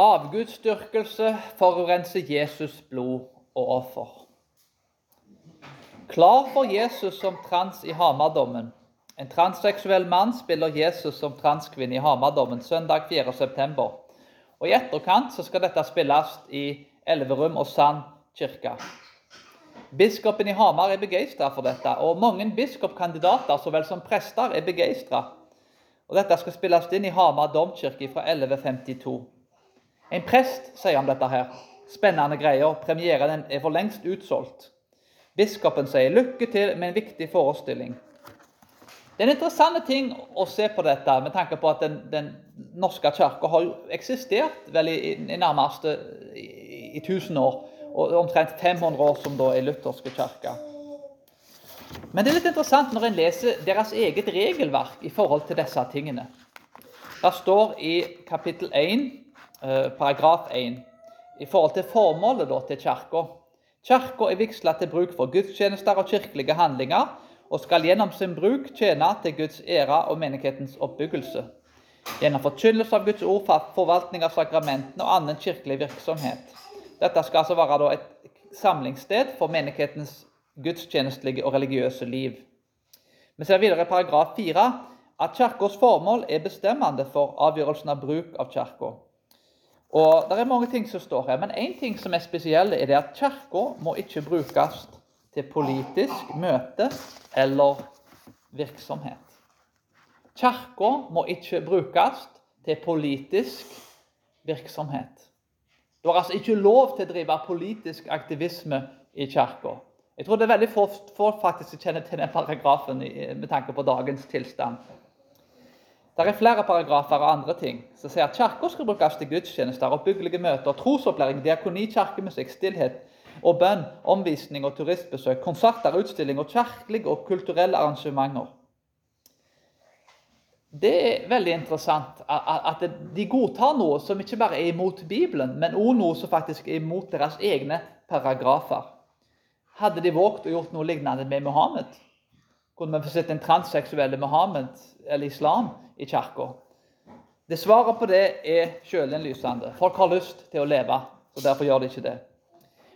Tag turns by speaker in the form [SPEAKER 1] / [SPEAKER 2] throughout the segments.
[SPEAKER 1] Avgudsdyrkelse forurenser Jesus blod og offer. Klar for Jesus som trans i Hamardommen. En transseksuell mann spiller Jesus som transkvinne i Hamardommen søndag 4.9. Og I etterkant så skal dette spilles i Elverum og Sand kirke. Biskopen i Hamar er begeistra for dette, og mange biskopkandidater så vel som prester er begeistra. Dette skal spilles inn i Hamar domkirke fra 1152. En prest sier om dette her. Spennende greier. Premieren er for lengst utsolgt. Biskopen sier lykke til med en viktig forestilling. Det er en interessant ting å se på dette med tanke på at den, den norske kirka har eksistert vel i, i nærmeste i, i 1000 år. Og omtrent 500 år som da er lutherske kirke. Men det er litt interessant når en leser deres eget regelverk i forhold til disse tingene. Det står i kapittel 1, eh, paragraf 1, i forhold til formålet da, til kirka. Kirka er vigsla til bruk for gudstjenester og kirkelige handlinger, og skal gjennom sin bruk tjene til Guds ære og menighetens oppbyggelse. Gjennom forkynnelse av Guds ord, forvaltning av sakramentene og annen kirkelig virksomhet. Dette skal altså være et samlingssted for menighetens gudstjenestelige og religiøse liv. Vi ser videre i paragraf 4 at Kirkas formål er bestemmende for avgjørelsen av bruk av kirka. Og Det er mange ting som står her, men én ting som er spesiell, er det at kirka må ikke brukes til politisk møte eller virksomhet. Kirka må ikke brukes til politisk virksomhet. Du har altså ikke lov til å drive politisk aktivisme i kirka. Jeg tror det er veldig få, få faktisk kjenner til den paragrafen med tanke på dagens tilstand. Det er flere paragrafer og andre ting som sier at Kirka skal brukes til gudstjenester, oppbyggelige møter, trosopplæring, diakoni, kirkemusikk, stillhet og bønn, omvisning og turistbesøk, konserter, utstilling og kirkelige og kulturelle arrangementer. Det er veldig interessant at de godtar noe som ikke bare er imot Bibelen, men også noe som faktisk er imot deres egne paragrafer. Hadde de våget å gjort noe lignende med Muhammed? Kunne vi sett en transseksuelle Muhammed eller islam i kirka? Det Svaret på det er sjølinnlysende. Folk har lyst til å leve, og derfor gjør de ikke det.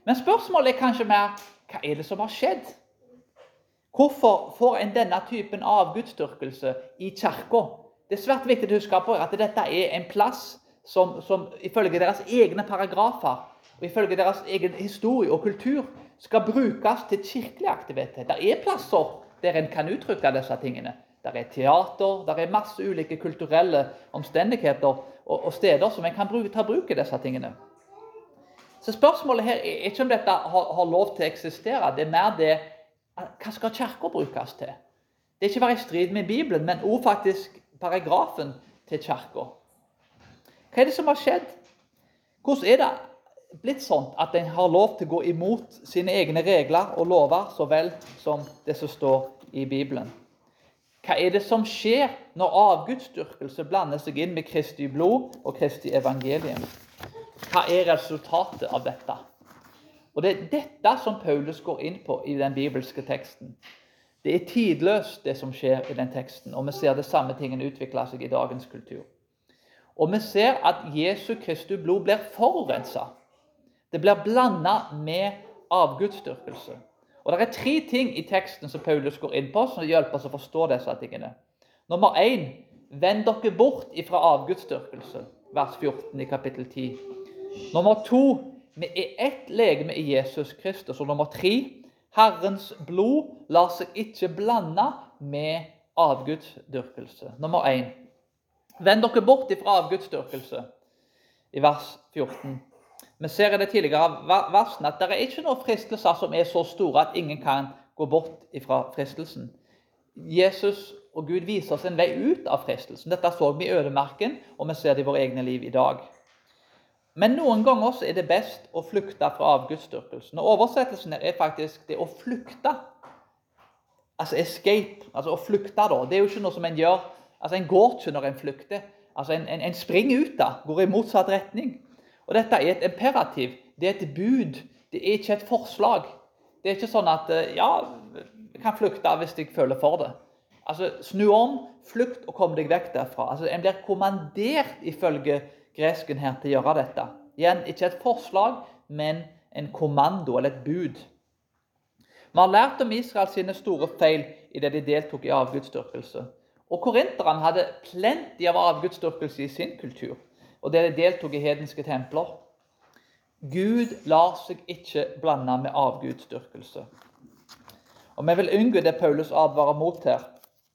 [SPEAKER 1] Men spørsmålet er kanskje mer hva er det som har skjedd? Hvorfor får en denne typen avgudsdyrkelse i kirka? Det er svært viktig å huske på at dette er en plass som, som ifølge deres egne paragrafer og ifølge deres egen historie og kultur skal brukes til kirkelig aktivitet. Det er plasser der en kan uttrykke disse tingene. Der er teater, der er masse ulike kulturelle omstendigheter og, og steder som en kan bruke, ta bruk i disse tingene. Så Spørsmålet her er ikke om dette har, har lov til å eksistere. Det er mer det hva skal Kirka brukes til? Det er ikke bare i strid med Bibelen, men også faktisk paragrafen til Kirka. Hva er det som har skjedd? Hvordan er det blitt sånn at en har lov til å gå imot sine egne regler og lover så vel som det som står i Bibelen. Hva er det som skjer når avgudsdyrkelse blander seg inn med Kristi blod og Kristi evangelium? Hva er resultatet av dette? Og Det er dette som Paulus går inn på i den bibelske teksten. Det er tidløst, det som skjer i den teksten, og vi ser det samme tingen utvikle seg i dagens kultur. Og vi ser at Jesu Kristi blod blir forurensa. Det blir blanda med avgudsdyrkelse. Og Det er tre ting i teksten som Paulus går inn på, som hjelper oss å forstå disse tingene. Nummer én Vend dere bort ifra avgudsdyrkelse, vers 14 i kapittel 10. Nummer to Vi er ett legeme i Jesus Kristus. Og nummer tre Herrens blod lar seg ikke blande med avgudsdyrkelse. Nummer én Vend dere bort ifra avgudsdyrkelse, i vers 14. Vi ser i det tidligere versene at det er ikke noen fristelser som er så store at ingen kan gå bort fra fristelsen. Jesus og Gud viser oss en vei ut av fristelsen. Dette så vi i ødemarken, og vi ser det i våre egne liv i dag. Men noen ganger er det best å flykte fra avgudsdyrkelsen. Og Oversettelsen er faktisk det å flykte. Altså escape. Altså å flykte, da. Det er jo ikke noe som en gjør Altså En går ikke når en flykter. Altså En, en, en springer ut, da. Går i motsatt retning. Og Dette er et imperativ. Det er et bud. Det er ikke et forslag. Det er ikke sånn at eh, ja, jeg kan flykte hvis jeg føler for det. Altså, Snu om, flykt og kom deg vekk derfra. Altså, En blir kommandert ifølge gresken her til å gjøre dette. Igjen, ikke et forslag, men en kommando eller et bud. Vi har lært om Israel sine store feil i det de deltok i avgudsdyrkelse. Og korinterne hadde plenty av avgudsdyrkelse i sin kultur, og det de deltok i hedenske templer. Gud lar seg ikke blande med avgudsdyrkelse. Og Vi vil unngå det Paulus advarer mot her,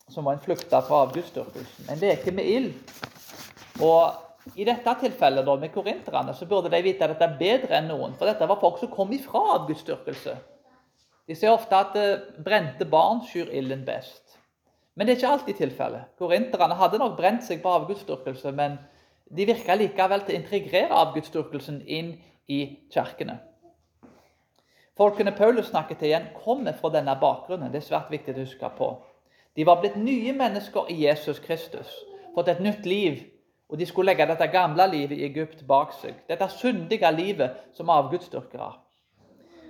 [SPEAKER 1] som var en flukte fra avgudsdyrkelsen. En leke med ild. Og I dette tilfellet da, med korinterne så burde de vite at dette er bedre enn noen. For dette var folk som kom ifra avgudsdyrkelse. De ser ofte at eh, brente barn skyr ilden best. Men det er ikke alltid tilfellet. Korinterne hadde nok brent seg på avgudsdyrkelse, men de virka likevel til å integrere avgudsdyrkelsen inn i kirkene. Folkene Paulus snakket til igjen, kommer fra denne bakgrunnen. Det er svært viktig å huske på. De var blitt nye mennesker i Jesus Kristus, fått et nytt liv. Og de skulle legge dette gamle livet i Egypt bak seg. Dette syndige livet som avgudsdyrkere.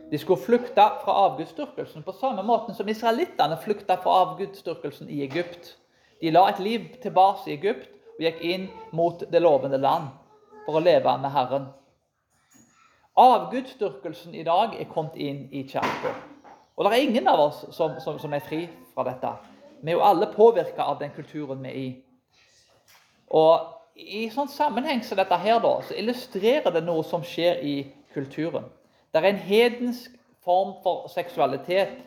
[SPEAKER 1] De skulle flykte fra avgudsdyrkelsen på samme måte som israelittene flykta fra avgudsdyrkelsen i Egypt. De la et liv tilbake i Egypt og gikk inn mot det lovende land for å leve med Herren. Avgudsdyrkelsen i dag er kommet inn i kirka. Og det er ingen av oss som, som, som, er fri fra dette. Vi er jo alle påvirka av den kulturen vi er i. Og I sånn sammenheng som dette her da, så illustrerer det noe som skjer i kulturen. Det er en hedensk form for seksualitet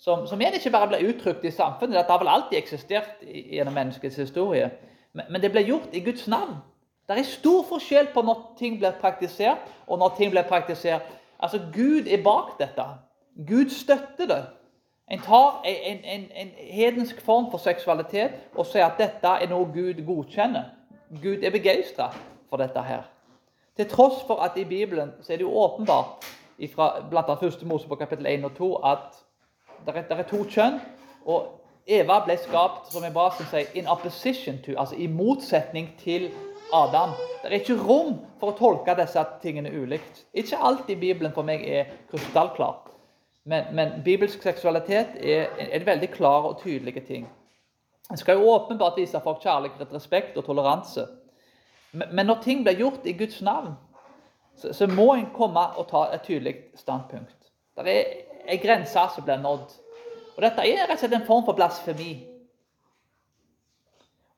[SPEAKER 1] som, som ikke bare blir uttrykt i samfunnet. Dette har vel alltid eksistert gjennom menneskets historie. Men, det ble gjort i Guds navn. Det er stor forskjell på når ting blir praktisert, og når ting blir praktisert Altså, Gud er bak dette. Gud støtter det. En tar en, en, en hedensk form for seksualitet og sier at dette er noe Gud godkjenner. Gud er begeistra for dette her. Til tross for at i Bibelen så er det jo åpenbart fra bl.a. 1. Mosebok kapittel 1 og 2 at det er, det er to kjønn. og Eva ble skapt som Ebrasen sier, in opposition to, altså i motsetning til Adam. Det er ikke rom for å tolke disse tingene ulikt. Ikke alt i Bibelen for meg er krystallklart. Men, men bibelsk seksualitet er en veldig klar og tydelig ting. En skal jo åpenbart vise folk kjærlighet, respekt og toleranse. Men, men når ting blir gjort i Guds navn, så, så må en komme og ta et tydelig standpunkt. Det er en grense som blir nådd. Og Dette er rett og slett en form for blasfemi.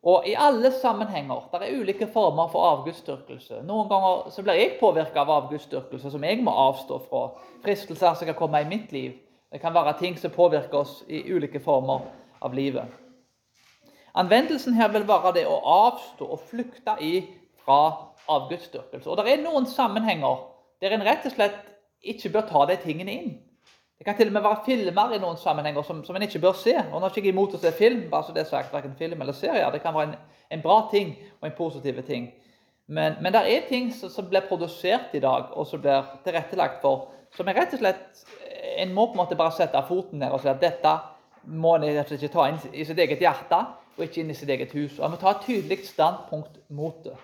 [SPEAKER 1] Og I alle sammenhenger der er ulike former for avgudsdyrkelse. Noen ganger så blir jeg påvirka av avgudsdyrkelse som jeg må avstå fra. Fristelser som kan komme i mitt liv. Det kan være ting som påvirker oss i ulike former av livet. Anvendelsen her vil være det å avstå og flykte i fra avgudsdyrkelse. Og det er noen sammenhenger der en rett og slett ikke bør ta de tingene inn. Det kan til og med være filmer i noen sammenhenger som, som en ikke bør se. Og nå er ikke imot å se film, bare så det er sagt, verken film eller serier. Det kan være en, en bra ting og en positiv ting. Men, men det er ting som, som, blir produsert i dag, og som blir tilrettelagt for, som er rett og slett En må på en måte bare sette foten ned og si at dette må en ikke ta inn i sitt eget hjerte og ikke inn i sitt eget hus. Og En må ta et tydelig standpunkt mot det.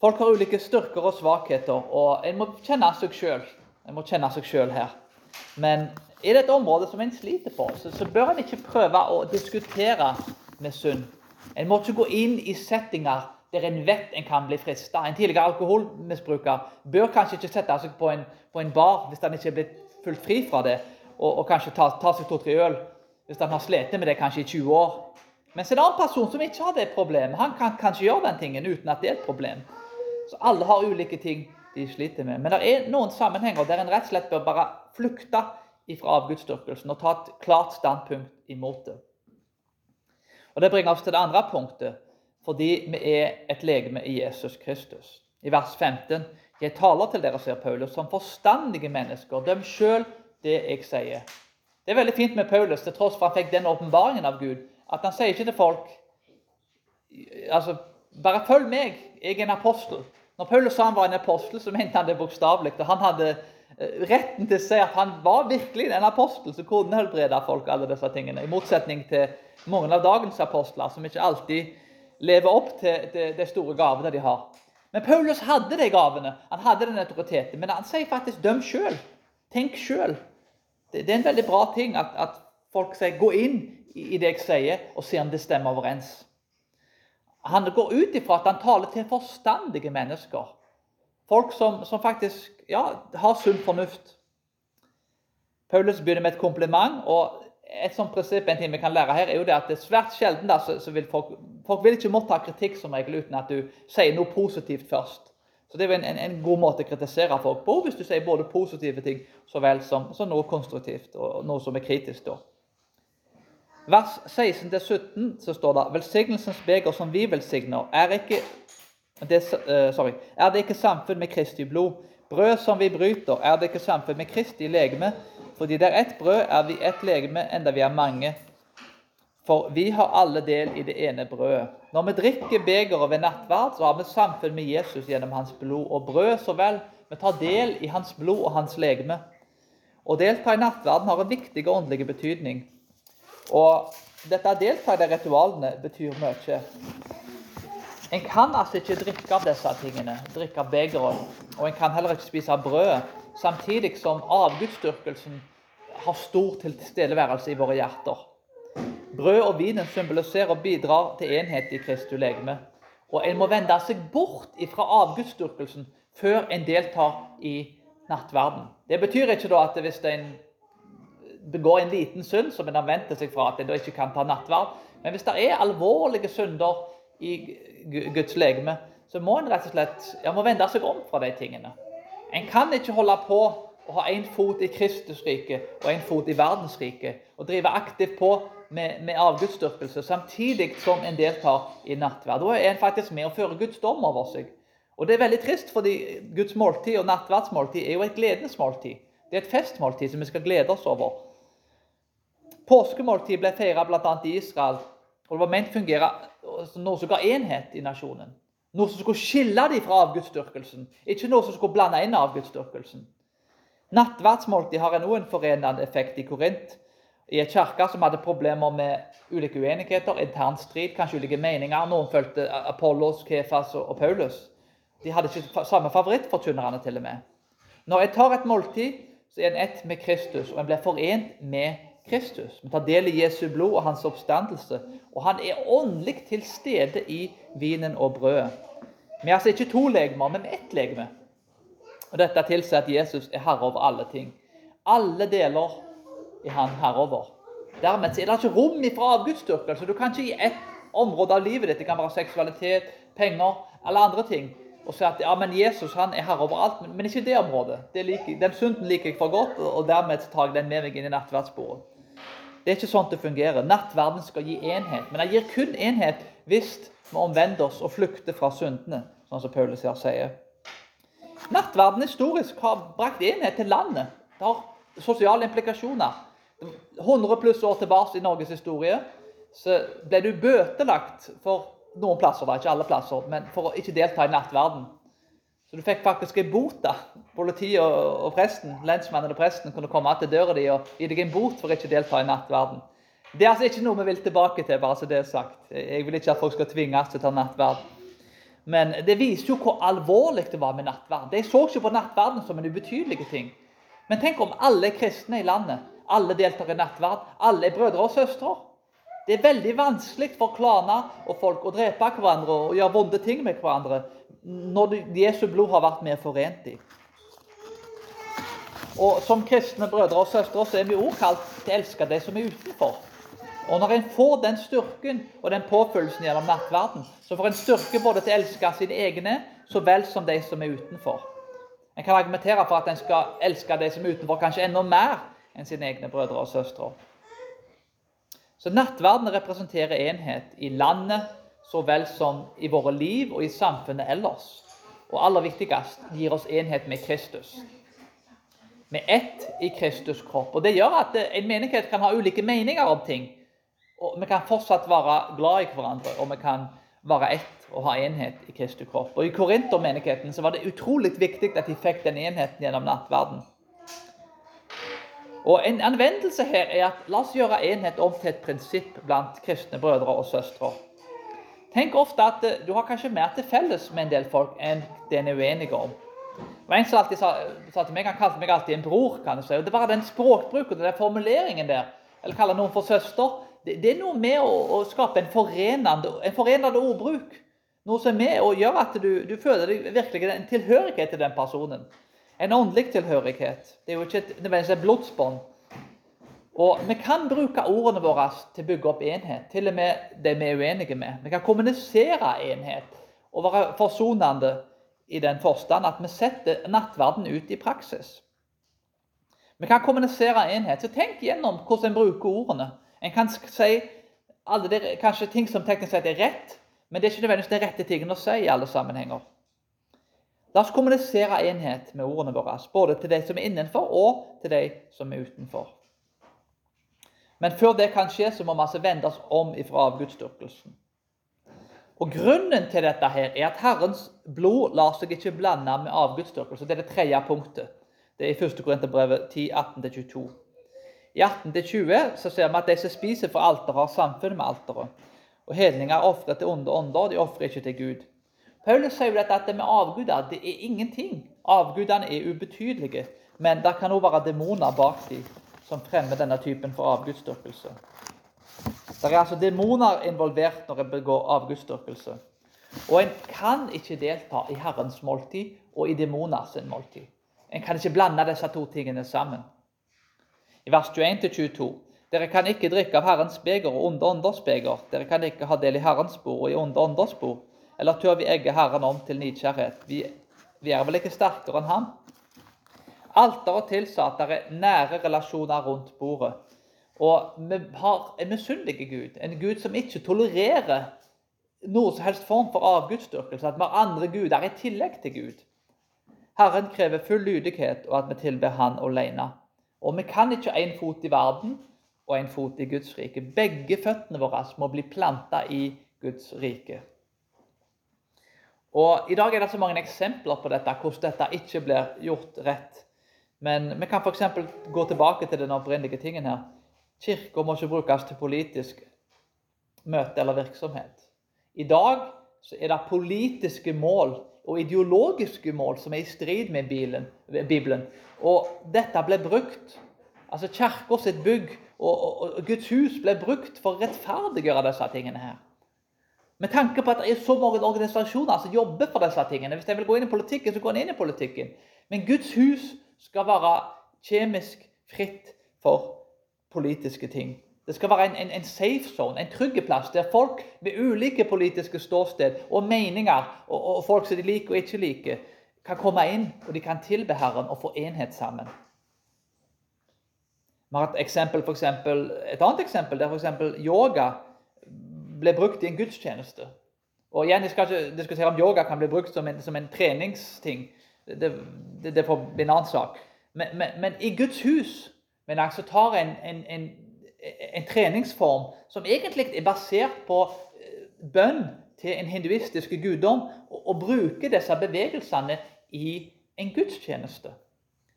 [SPEAKER 1] Folk har ulike styrker og svakheter, og en må kjenne seg sjøl. En må kjenne seg sjøl her. Men er det et område som en sliter på, så, så bør en ikke prøve å diskutere med synd. En må ikke gå inn i settinger der en vet en kan bli frista. En tidligere alkoholmisbruker bør kanskje ikke sette seg på en, på en bar hvis han ikke er blitt fullt fri fra det, og, og kanskje ta, ta seg to-tre øl hvis han har slitt med det kanskje i 20 år. Mens en annen person som ikke har det problemet, han kan kanskje gjøre den tingen uten at det er et problem. Så alle har ulike ting de sliter med. Men det er noen sammenhenger der en rett og slett bør bare flykte fra avgudsdyrkelsen og ta et klart standpunkt imot det. Og Det bringer oss til det andre punktet, fordi vi er et legeme i Jesus Kristus. I vers 15.: Jeg taler til dere, sier Paulus, som forstandige mennesker. Døm sjøl det jeg sier. Det er veldig fint med Paulus, til tross for at han fikk den åpenbaringen av Gud, at han sier ikke til folk altså, Bare følg meg, jeg er en apostel. Når Paulus sa han var en apostel, så mente han det bokstavelig. Han hadde eh, retten til å si at han var virkelig en apostel som kunne helbrede folk. alle disse tingene, I motsetning til mange av dagens apostler, som ikke alltid lever opp til de store gavene de har. Men Paulus hadde de gavene, han hadde den autoriteten. Men han sier faktisk 'døm sjøl'. Tenk sjøl. Det, det, er en veldig bra ting at, at folk sier 'gå inn i det jeg sier', og se om det stemmer overens. Han går ut ifra at han taler til forstandige mennesker. Folk som, som faktisk ja, har sunn fornuft. Paulus begynner med et kompliment. og et sånt prinsipp en ting vi kan lære her, er jo det at det er svært sjelden da, så, så vil folk, folk vil ikke motta kritikk som regel uten at du sier noe positivt først. Så Det er jo en, en, en god måte å kritisere folk på, hvis du sier både positive ting så vel som, som noe konstruktivt og noe som er kritisk. da. Vers 16-17 så står det Velsignelsens beger som vi velsigner, er ikke det, uh, sorry, er det ikke samfunn med Kristi blod? Brød som vi bryter, er det ikke samfunn med Kristi legeme? Fordi det er ett brød, er vi ett legeme, enda vi er mange. For vi har alle del i det ene brødet. Når vi drikker begeret ved nattverd, så har vi samfunn med Jesus gjennom hans blod. Og brød så vel. Vi tar del i hans blod og hans legeme. Å delta i nattverden har en viktig og åndelig betydning. Og dette å i de ritualene betyr mye. En kan altså ikke drikke av disse tingene, drikke av begeret. Og en kan heller ikke spise brød samtidig som avgudsdyrkelsen har stor tilstedeværelse i våre hjerter. Brød og vinen symboliserer og bidrar til enhet i Kristu legeme. Og en må vende seg bort fra avgudsdyrkelsen før en deltar i nattverden. Det betyr ikke da at hvis en begår en liten synd, som en har vent seg fra, at en ikke kan ta nattverd. Men hvis det er alvorlige synder i Guds legeme, så må en rett og slett ja, må vende seg om fra de tingene. En kan ikke holde på å ha én fot i Kristusriket og én fot i verdensriket og drive aktivt på med, med avgudsdyrkelse samtidig som en deltar i nattverd. Da er en faktisk med å føre Guds dom over seg. Og Det er veldig trist, fordi Guds måltid og nattverdsmåltid er jo et gledens måltid. Det er et festmåltid som vi skal glede oss over. Påskemåltid ble feira bl.a. i Israel, og det var ment å fungere som noe som ga enhet i nasjonen. Noe som skulle skille dem fra avgudsdyrkelsen, ikke noe som skulle blande inn avgudsdyrkelsen. Nattverdsmåltid har en forenende effekt i Korint. I en kirke som hadde problemer med ulike uenigheter, intern strid, kanskje ulike meninger. Noen fulgte Apollos, Kefas og Paulus. De hadde ikke samme favorittforkynnerne, til og med. Når jeg tar et måltid, så er en ett med Kristus, og en blir forent med Kristus. Vi tar del i Jesu blod og hans oppstandelse. Og han er åndelig til stede i vinen og brødet. Vi er altså ikke to legemer, men ett legeme. Og Dette tilsier at Jesus er herre over alle ting. Alle deler er han herre over. Dermed er det ikke rom fra avgudsdyrkelse. Du kan ikke i ett område av livet ditt, det kan være seksualitet, penger eller andre ting, og si at ja, men Jesus han er herre over alt, men, ikke det området. Det like, den synden liker jeg for godt, og dermed tar jeg den med meg inn i nattverdsbordet. Det er ikke sånn det fungerer. Nattverden skal gi enhet. Men den gir kun enhet hvis vi omvender oss og flykter fra syndene, sånn som Paulus her sier. Nattverden historisk har brakt enhet til landet. Det har sosiale implikasjoner. 100 pluss år tilbake i Norges historie så ble du bøtelagt for noen plasser, da, ikke alle plasser, men for å ikke delta i nattverden. Så du fikk faktisk en bot. da. Politiet og, presten, lensmannen og presten kunne komme til døra di og gi deg en bot for ikke å delta i nattverden. Det er altså ikke noe vi vil tilbake til, bare så det er sagt. Jeg vil ikke at folk skal tvinges til å ta nattverd. Men det viser jo hvor alvorlig det var med nattverd. De så ikke på nattverden som en ubetydelig ting. Men tenk om alle kristne i landet, alle deltar i nattverd, alle er brødre og søstre. Det er veldig vanskelig for klaner og folk å drepe hverandre og gjøre vonde ting med hverandre når Jesu blod har vært med forent i. Og Som kristne brødre og søstre så er vi også kalt til å elske de som er utenfor. Og Når en får den styrken og den påfølelsen gjennom nattverden, så får en styrke både til å elske sine egne så vel som de som er utenfor. En kan argumentere for at en skal elske de som er utenfor, kanskje enda mer enn sine egne brødre og søstre. Så nattverden representerer enhet i landet, så vel som i våre liv og i samfunnet ellers. Og aller viktigst gir oss enhet med Kristus. Med ett i Kristus kropp. Og Det gjør at en menighet kan ha ulike meninger om ting. Og Vi kan fortsatt være glad i hverandre, og vi kan være ett og ha enhet i Kristus kropp. Og I Korintermenigheten var det utrolig viktig at de fikk den enheten gjennom nattverden. Og En anvendelse her er at la oss gjøre enhet om til et prinsipp blant kristne brødre og søstre. Tenk ofte at eh, du har kanskje mer til felles med en del folk enn det en er uenige om. En som alltid sa, sa til meg, Han kalte meg alltid en bror. kan du si, og Det var den språkbruken den formuleringen der, eller kaller noen for søster, Det, det er noe med å, å skape en forenende, en forenende ordbruk. Noe som er med og gjør at du, du føler deg virkelig en tilhørighet til den personen. En åndelig tilhørighet. Det er jo ikke nødvendigvis et blodsbånd. Og Vi kan bruke ordene våre til å bygge opp enhet, til og med det vi er uenige med. Vi kan kommunisere enhet og være forsonende i den forstand at vi setter nattverden ut i praksis. Vi kan kommunisere enhet. Så tenk gjennom hvordan en bruker ordene. En kan si alle det, kanskje ting som teknisk sett er rett, men det er ikke nødvendigvis den rette tingen å si i alle sammenhenger. La oss kommunisere enhet med ordene våre, både til de som er innenfor, og til de som er utenfor. Men før det kan skje, så må vi altså vende oss om ifra avgudsdyrkelsen. Og Grunnen til dette her er at Herrens blod lar seg ikke blande med avgudsdyrkelse. Det er det tredje punktet. Det er i 1. Korinterbrevet 10, 18-22. I 18-20 så ser vi at de som spiser for alteret, har samfunn med alteret. Og hedninger ofrer til onde ånder, de ofrer ikke til Gud. Paulus sier jo dette at det med avguder det er ingenting. Avgudene er ubetydelige. Men det kan òg være demoner bak dem som fremmer denne typen for avgudsdyrkelse. Det er altså demoner involvert når en begår avgudsdyrkelse. Og en kan ikke delta i Herrens måltid og i demoners måltid. En kan ikke blande disse to tingene sammen. I vers 21-22.: Dere kan ikke drikke av Herrens beger og onde ånders beger. Dere kan ikke ha del i Herrens bord og i onde ånders bord. Eller tør vi egge Herren om til nidkjærhet? Vi, vi er vel ikke sterkere enn ham? Alteret tilsa at det er nære relasjoner rundt bordet. Og vi har en misunnelig Gud, en Gud som ikke tolererer noe som helst form for avgudsdyrkelse. At vi har andre guder i tillegg til Gud. Herren krever full lydighet, og at vi tilber Han alene. Og vi kan ikke ha én fot i verden og én fot i Guds rike. Begge føttene våre må bli planta i Guds rike. Og I dag er det så mange eksempler på dette, hvordan dette ikke blir gjort rett. Men vi kan f.eks. gå tilbake til den opprinnelige tingen her. Kirka må ikke brukes til politisk møte eller virksomhet. I dag er det politiske mål og ideologiske mål som er i strid med Bibelen. Og dette ble brukt. Altså Kirka sitt bygg og, og, og, Guds hus ble brukt for å rettferdiggjøre disse tingene her. Med tanke på at det er så mange organisasjoner som jobber for disse tingene. Hvis de vil gå inn i politikken, så går de inn i politikken. Men Guds hus skal være kjemisk fritt for politiske ting. Det skal være en, en, en safe zone, en trygg plass, der folk med ulike politiske ståsted og meninger, og, og, folk som de liker og ikke liker, kan komme inn og de kan tilbe Herren og få enhet sammen. Vi har et, eksempel, for eksempel, et annet eksempel der f.eks. yoga ble brukt i en gudstjeneste. Og igjen, Jeg skal ikke diskutere om yoga kan bli brukt som en, som en treningsting det, det, det får bli en annen sak. Men, men, men, i Guds hus men altså tar en, en, en, en, treningsform som egentlig er basert på eh, bønn til en hinduistisk guddom, og, og bruker disse bevegelsene i en gudstjeneste.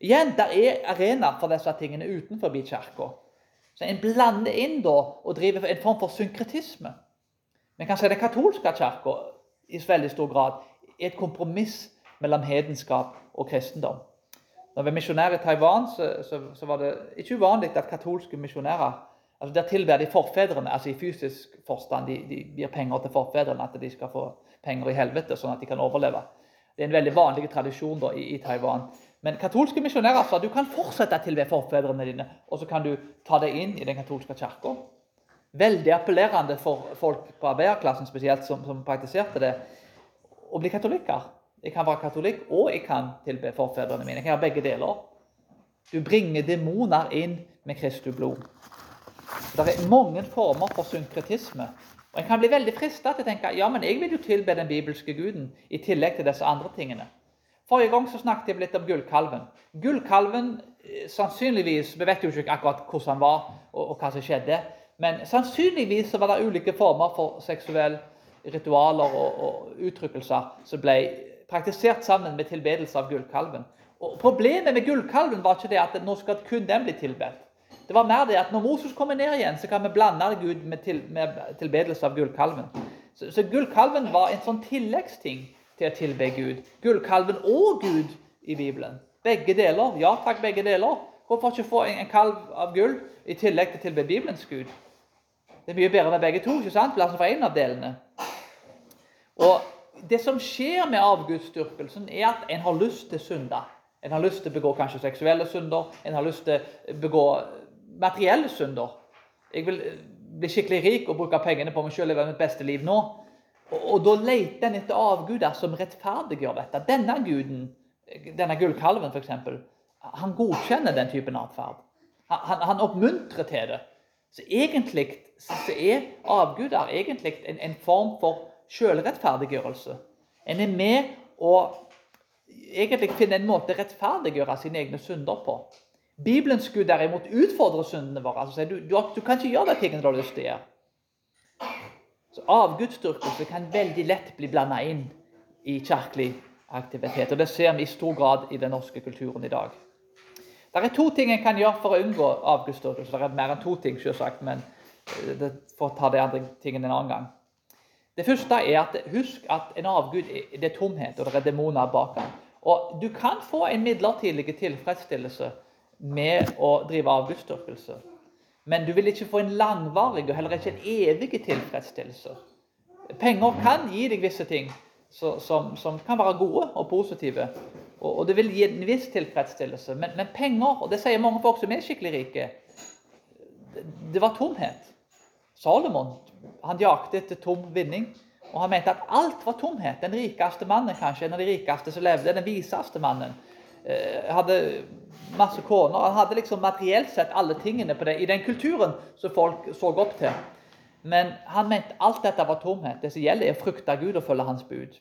[SPEAKER 1] Igjen, der er arenaer for disse tingene utenfor kirka. Så En blander inn da, og driver en form for synkretisme. Men kan si den katolske kirka i veldig stor grad er et kompromiss mellom hedenskap og kristendom. Når vi var misjonærer i Taiwan, så, så, så, var det ikke uvanlig at katolske misjonærer altså Der tilber de forfedrene, altså i fysisk forstand. De, de gir penger til forfedrene, at de skal få penger i helvete, sånn at de kan overleve. Det er en veldig vanlig tradisjon da, i, i, Taiwan. Men katolske misjonærer sa du kan fortsette å tilbe forfedrene dine, og så kan du ta deg inn i den katolske kirka. Veldig appellerende for folk på arbeiderklassen spesielt, som, som praktiserte det, å bli katolikker. Jeg kan være katolikk, og jeg kan tilbe forfedrene mine. Jeg kan gjøre begge deler. Du bringer demoner inn med Kristi blod. Det er mange former for synkretisme. Og En kan bli veldig fristet til å tenke ja, men jeg vil jo tilbe den bibelske guden i tillegg til disse andre tingene. Forrige gang så snakket jeg litt om gullkalven. Gullkalven, eh, sannsynligvis, Vi vet jo ikke akkurat hvordan han var, og, og hva som skjedde. Men sannsynligvis så var det ulike former for seksuelle ritualer og, og uttrykkelser som ble praktisert sammen med tilbedelse av gullkalven. Og Problemet med gullkalven var ikke det at nå skal kun den bli tilbedt. Det var mer det at når Moses kommer ned igjen, så kan vi blande Gud med, til, med tilbedelse av gullkalven. Så, så, gullkalven var en sånn tilleggsting til å tilbe Gud. Gullkalven og Gud i Bibelen. Begge deler. Ja takk, begge deler. Hvorfor ikke få en, kalv av gull i tillegg til å tilbe Bibelens Gud? Det er mye bedre med begge to. ikke sant? Plassen for en av delene. Og Det som skjer med avgudsdyrkelsen, er at en har lyst til synde. En har lyst til å begå kanskje seksuelle synder, en har lyst til å begå materielle synder. Jeg vil bli skikkelig rik og bruke pengene på meg og leve mitt beste liv nå. Og, og Da leter en etter avguder som rettferdiggjør dette. Denne guden, denne gullkalven f.eks., han godkjenner den typen atferd. Han, han, han, oppmuntrer til det. Så egentlig så er avguder egentlig en, en form for selvrettferdiggjørelse. En er med å egentlig finne en måte å rettferdiggjøre sine egne synder på. Bibelen skulle derimot utfordre syndene våre. altså du, du, du, kan ikke gjøre de tingene du har lyst til å gjøre. Så Avgudsdyrkelse kan veldig lett bli blanda inn i kirkelig aktivitet. og Det ser vi i stor grad i den norske kulturen i dag. Det er to ting en kan gjøre for å unngå avgudsdyrkelse. Det er mer enn to ting, selvsagt, men eh, får ta de andre tingene en annen gang. Det første er at husk at en avgud det er tomhet, og det er demoner bak den. Og Du kan få en midlertidig tilfredsstillelse med å drive avgudsdyrkelse. Men du vil ikke få en langvarig og heller ikke en evig tilfredsstillelse. Penger kan gi deg visse ting så, som, som, kan være gode og positive. Og, og det vil gi en viss tilfredsstillelse. Men, men, penger, og det sier mange folk som er skikkelig rike, det, det var tomhet. Salomon han jakte etter tom vinning. Og han mente at alt var tomhet. Den rikeste mannen, kanskje, en av de rikeste som levde, den viseste mannen, eh, hadde masse koner. Han hadde liksom materielt sett alle tingene det, i den kulturen som folk så opp til. Men han mente alt dette var tomhet. Det som gjelder, er å frykte Gud og følge Hans bud.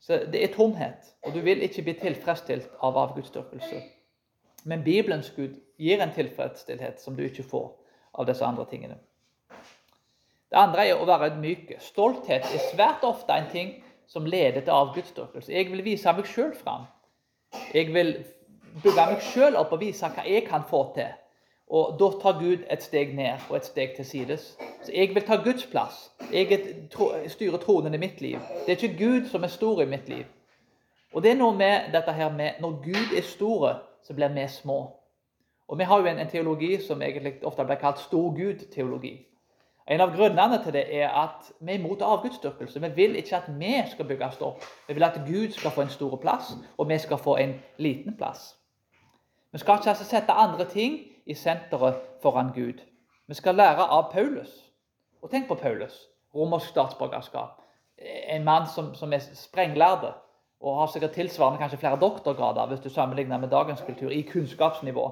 [SPEAKER 1] Så det er tomhet, og du vil ikke bli tilfredsstilt av avgudsdyrkelse. Men Bibelens Gud gir en tilfredsstillhet som du ikke får av disse andre tingene. Det andre er å være ydmyk. Stolthet er svært ofte en ting som leder til avgudsdyrkelse. Jeg vil vise meg sjøl fram. Jeg vil bygge meg sjøl opp og vise hva jeg kan få til. Og Da tar Gud et steg ned og et steg til sides. Så Jeg vil ta Guds plass. Jeg styrer tronen i mitt liv. Det er ikke Gud som er stor i mitt liv. Og det er noe med dette her med Når Gud er store, så blir vi små. Og Vi har jo en, en teologi som egentlig ofte blir kalt stor Gud-teologi. En av grunnene til det er at vi er imot avgudsdyrkelse. Vi vil ikke at vi skal bygges opp. Vi vil at Gud skal få en stor plass, og vi skal få en liten plass. Vi skal ikke altså sette andre ting i senteret foran Gud. Vi skal lære av Paulus. Og tenk på Paulus. Romersk statsborgerskap. En mann som, som er sprenglærde og har sikkert tilsvarende kanskje flere doktorgrader hvis du sammenligner med dagens kultur i kunnskapsnivå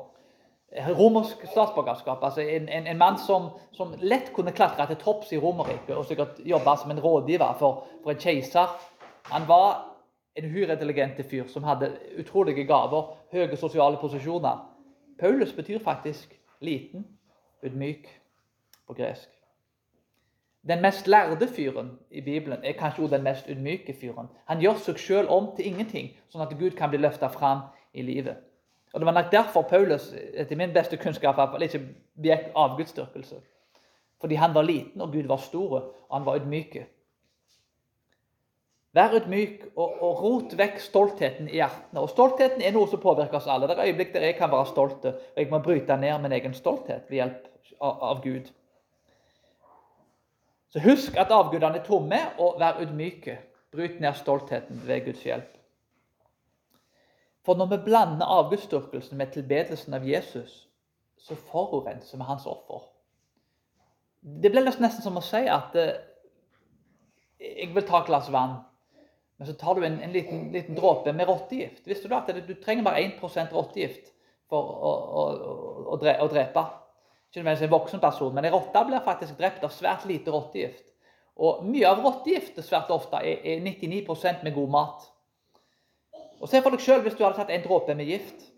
[SPEAKER 1] romersk statsborgerskap. altså En, en, en mann som, som, lett kunne klatre til topps i Romerriket og sikkert jobbe som en rådgiver for, for en keiser. Han var en uhyre intelligent fyr som hadde utrolige gaver, høye sosiale posisjoner. Paulus betyr faktisk liten, ydmyk på gresk. Den mest lærde fyren i Bibelen er kanskje også den mest ydmyke fyren. Han gjør seg sjøl om til ingenting, sånn at Gud kan bli løfta fram i livet. Og Det var nok derfor Paulus etter min beste kunnskap ikke begikk avgudsdyrkelse. Fordi han var liten, og Gud var stor, og han var ydmyk. Vær ydmyk og, og, rot vekk stoltheten i hjertene. Og Stoltheten er noe som påvirker oss alle. Det er øyeblikk der jeg kan være stolt, og jeg må bryte ned min egen stolthet ved hjelp av, av Gud. Så husk at avgudene er tomme, og vær ydmyke. Bryt ned stoltheten ved Guds hjelp. For når vi blander avgudsdyrkelsen med tilbedelsen av Jesus, så forurenser vi hans offer. Det blir nesten som å si at eh, jeg vil ta et glass vann, men så tar du en, en liten, liten, dråpe med rottegift. Visste du at det, du trenger bare 1 rottegift for å, å, å, å drepe? Ikke nødvendigvis en voksen person, men en rotte blir faktisk drept av svært lite rottegift. Og mye av rottegiftet svært ofte er, er 99% med god mat. Og Se for deg sjøl hvis du hadde tatt en dråpe med gift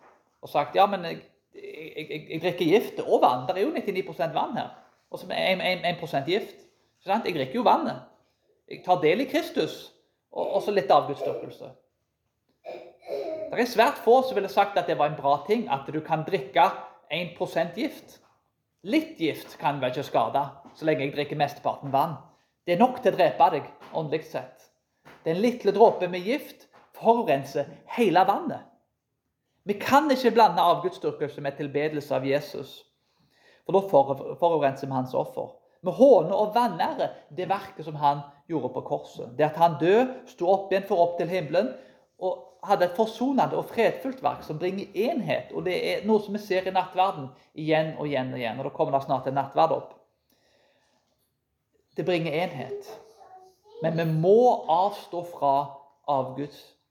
[SPEAKER 1] og sagt ja, men jeg, jeg, jeg, jeg drikker gift og vann. Det er jo 99 vann her. Og så er 1, 1% gift. Jeg drikker jo vannet. Jeg tar del i Kristus, og så litt avgudsdyrkelse. Det er svært få som ville sagt at det var en bra ting at du kan drikke 1% gift. Litt gift kan vel ikke skade, så lenge jeg drikker mesteparten vann. Det er nok til å drepe deg åndelig sett. Den lille dråpe med gift forurenser hele vannet. Vi kan ikke blande avgudsdyrkelse med tilbedelse av Jesus, for da forurenser vi hans offer. Vi håner og vanærer det verket som han gjorde på korset. Det at han død, sto opp igjen for opp til himmelen og hadde et forsonende og fredfullt verk som bringer enhet. Og det er noe som vi ser i nattverden igjen og igjen og igjen. Og da kommer det snart en nattverd opp. Det bringer enhet. Men vi må avstå fra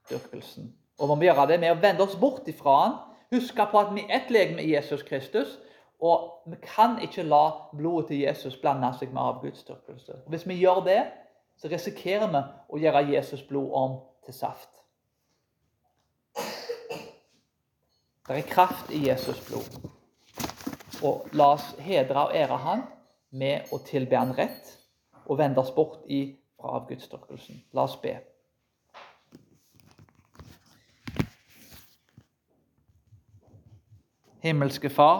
[SPEAKER 1] avgudsdyrkelsen. Og vi må gjøre det med å vende oss bort ifra han. Huske på at vi er ett legeme i Jesus Kristus. Og vi kan ikke la blodet til Jesus blande seg med avgudsdyrkelse. Hvis vi gjør det, så risikerer vi å gjøre Jesus blod om til saft. Det er kraft i Jesus blod. Og la oss hedre og ære Han med å tilbe Han rett og vende oss bort fra avgudsdyrkelsen. La oss be. Himmelske Far.